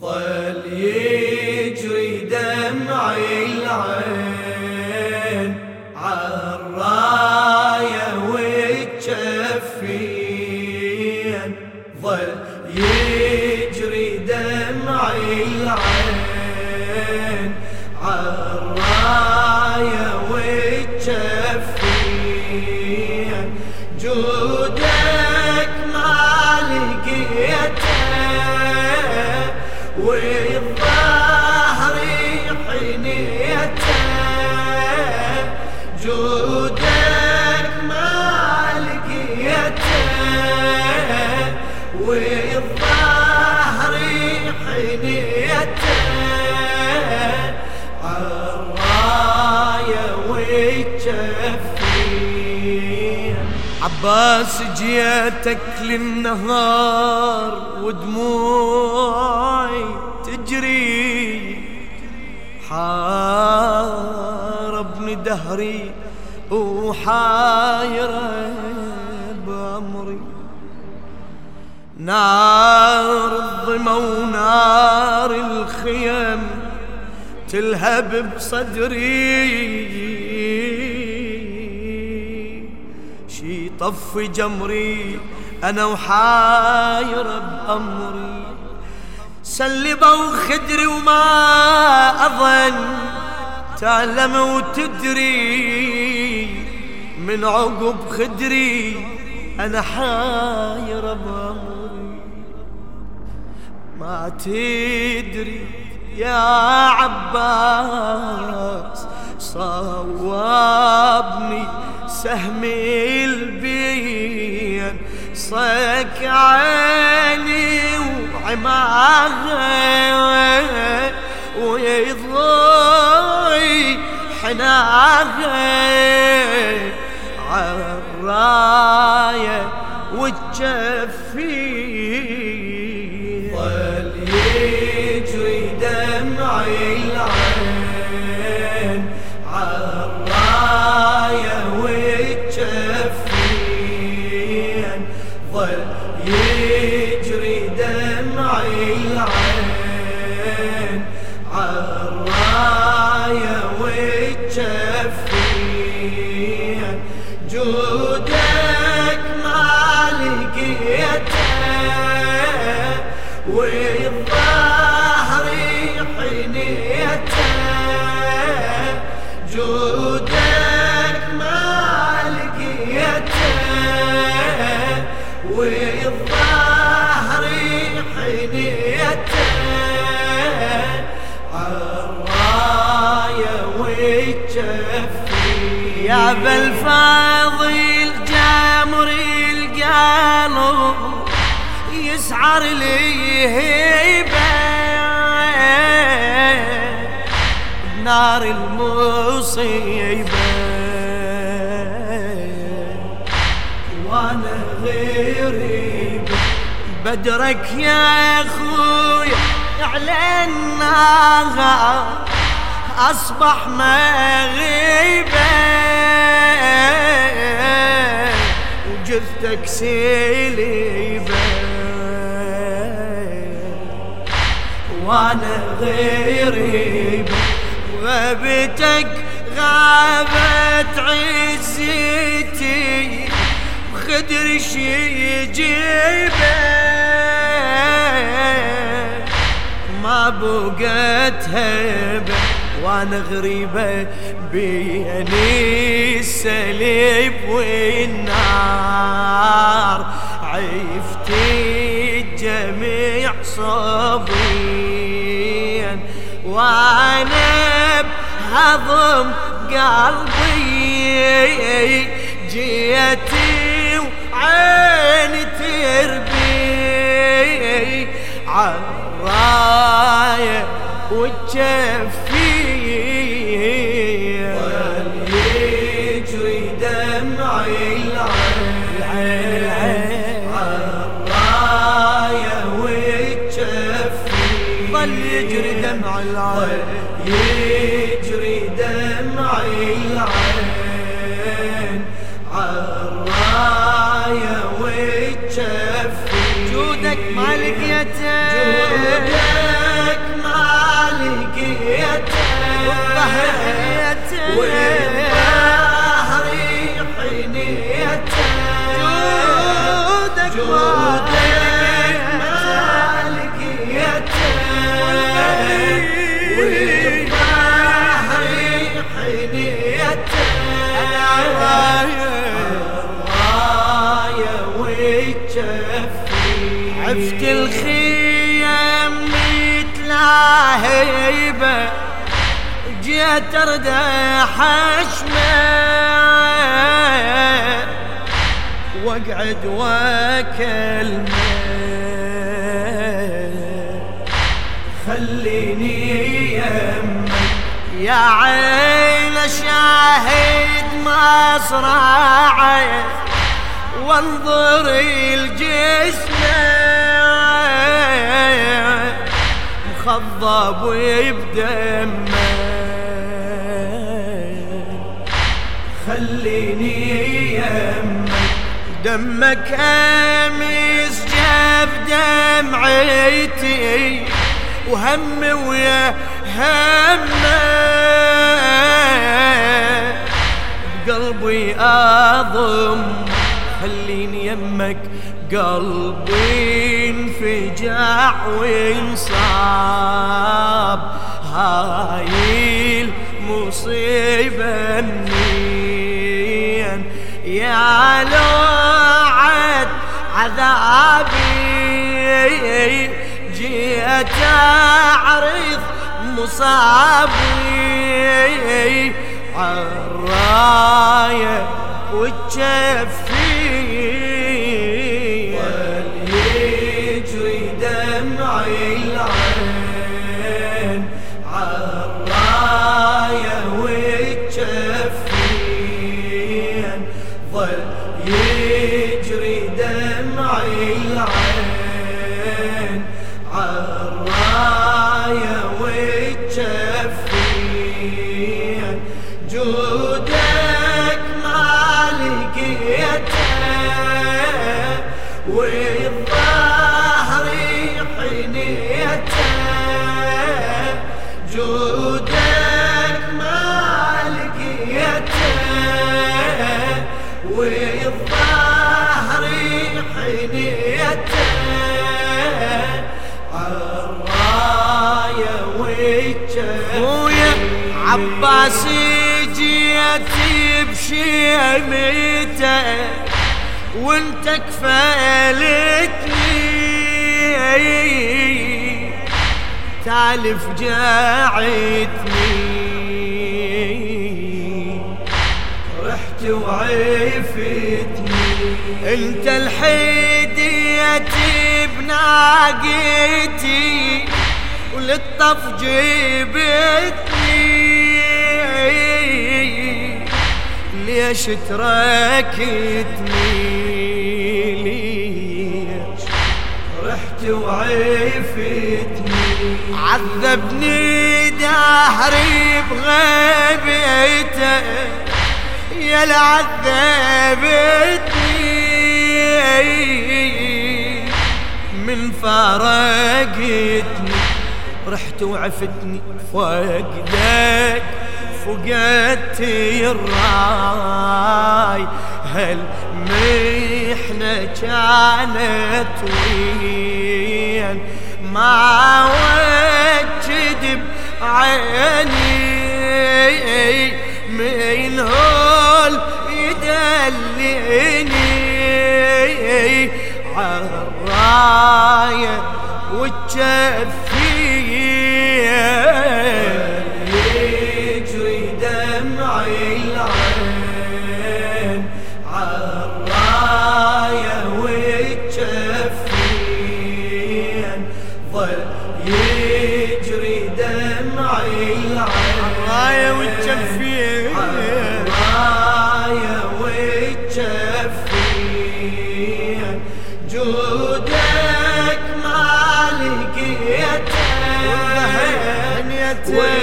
ظل عباس جيتك للنهار ودموعي تجري. حاربني دهري وحايرة بأمري. نار الظما ونار الخيم تلهب بصدري. طف جمري أنا وحايرة بأمري. سلبوا خدري وما أظن تعلم وتدري. من عقب خدري أنا حايرة بأمري. ما تدري يا عباس صوابني سهم البين صك عيني وعماغي ويضوي حناغي عالراية والجفين ظل يجري دمعي العين والظهر حنيته جودك ما لقيته والظهر حنيته عالراية والجفين يا بالفاضل يسعر لي هيبة نار المصيبة. وأنا غريب. بدرك يا أخوي على النار أصبح مغيبة وجثتك سليبة وأنا غريب غبتك غابت عزتي خدر شي ما بقت هيبه وأنا غريبة بيني السليب والنار. عفت الجميع صبيا وأنا بهضم قلبي. جيتي وعيني تربي عالراية والجفية العين يجري دمع العين عالراية والجف جودك ما جودك ما لقيته عفت الخيم متلاهبة جيت اردح اشمه وأقعد واكلمه خليني يمك يا عين شاهد مصرعي وانظر الجسم. مخضب وبدمه خليني يمك دمك أمس جاب دمعتي. وهم ويا همه. قلبي أضم خليني يمك قلبي انفجع وانصاب. هاي المصيبة منين؟ يا لوعد عذابي جيت اعرف مصابي. عالراية وتشفي يجري دمعي العين عالراية وتشفين. جودك ما لقيته والظهر حنيته. جودك ما لقيته عباس جيت بشيمته وانت كفلتني تعلف جاعتني. رحت وعفتني انت الحيدية بناقتي وللطف جبتني ليش تركتني ليش رحت وعفتني. عذبني دهري بغيبته يا عذبتني. من فارقتني. رحت وعفتني. فقدك فقدت الراي. هل محنة كانت وين؟ ما وجد بعيني من هول يدلني عالراية والجفية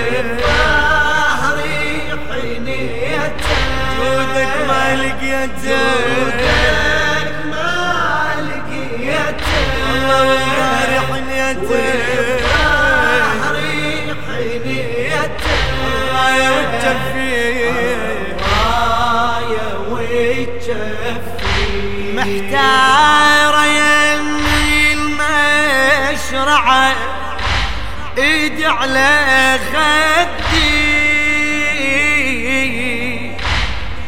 والظهر حنيته جودك ما لقيته جودك ما لقيته الله والظهر والجفين راية والجفين محتارة يمي المشرعة ايدي على خدي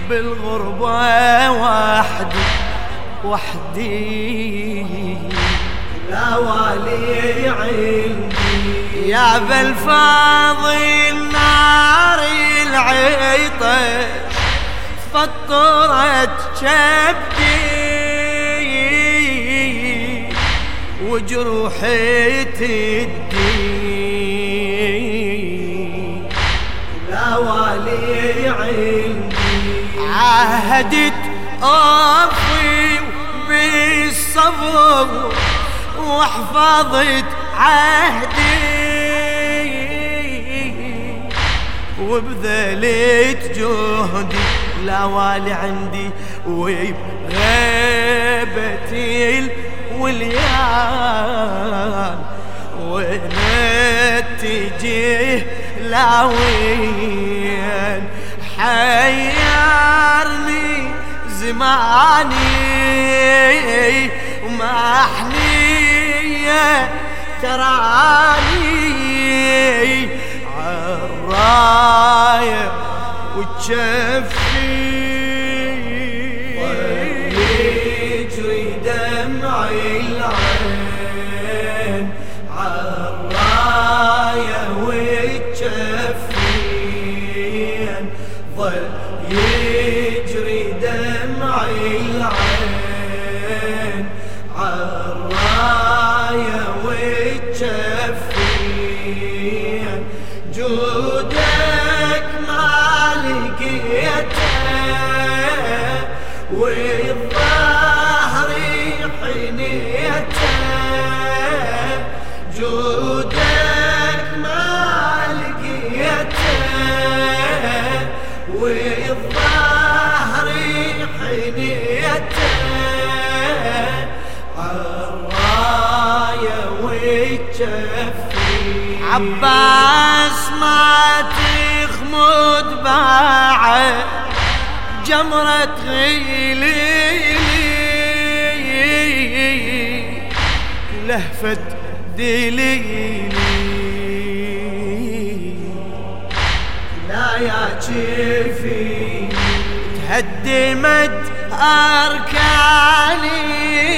بالغربة وحدي وحدي. لا والي عندي. يا بالفاضي النار العيطة فطرت كبدي وجروحي تدي. والي عندي. عهدت أخي بالصبر وحفظت عهدي. وبذلت جهدي لا والي عندي وبغيبتي الوليان. ونتجه لاوين حيرني زماني وما حنية تراني. عالراية وتشفي عباس ما تخمد باعه جمرة غيلي لهفت دليلي لا يا جفين تهدمت أركاني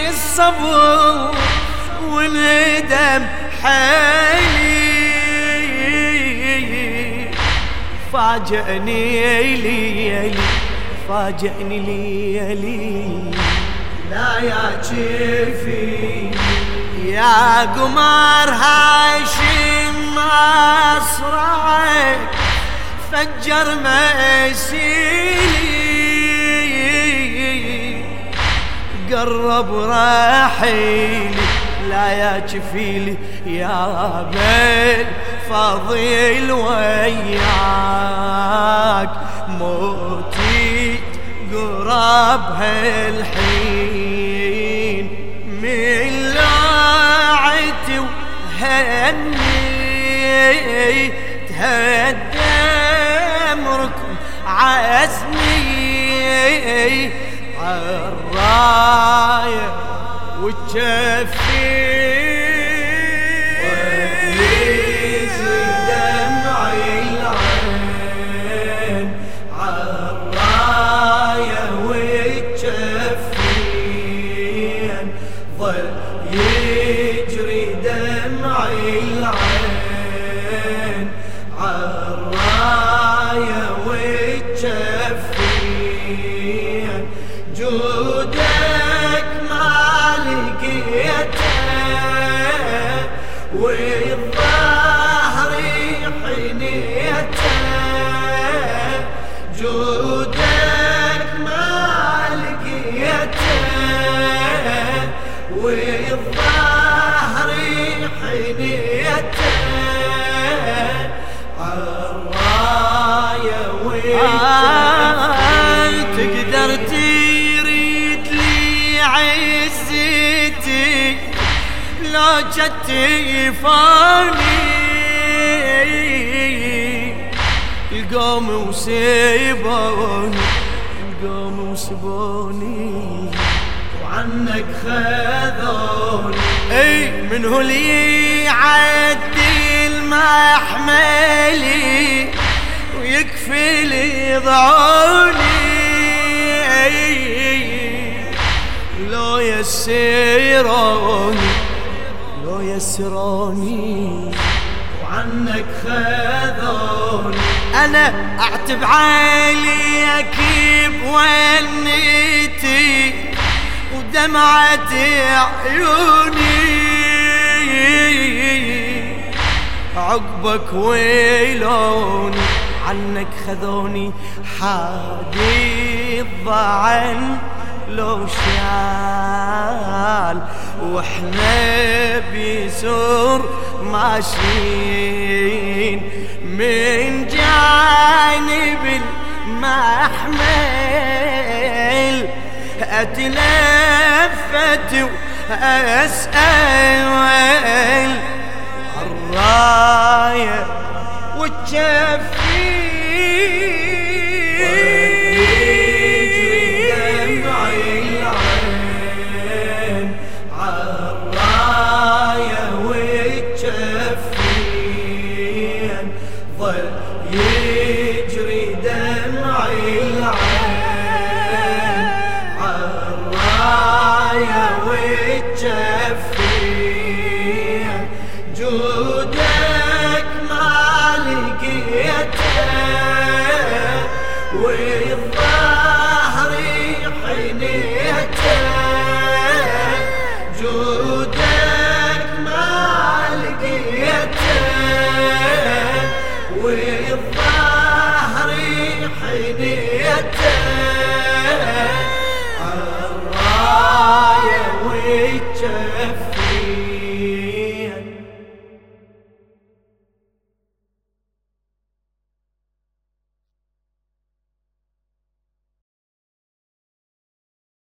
الصبر والندم. حيلي. فاجأني ليلي فاجأني ليلي لا يا جفين يا قمر هاشم مصرعك فجر مسيلي. قرب رحيلي يا جفيلي يا بيل فضيل وياك موتي قرب هالحين. من لاعتي وهني تهدم ركن عزمي. عالراية يجري ظل يجري دمعي العين. والظهر حنيته عالراية والجفين تقدر تريد لي عزتي؟ لو جتيفاني القوم وسيبوني القوم وسيبوني. وعنك خذوني. إي من هو اللي يعدي احملي ويكفي لي ضعوني لو يسروني لو يسروني وعنك خذوني. أنا أعتب عليك بونيتي ودمعة عيوني. عقبك ويلوني عنك خذوني حادي الضعن لو شال. وإحنا بيسور ماشيين من جانب المحمل. أتلفت وأسأل الراية وتشفي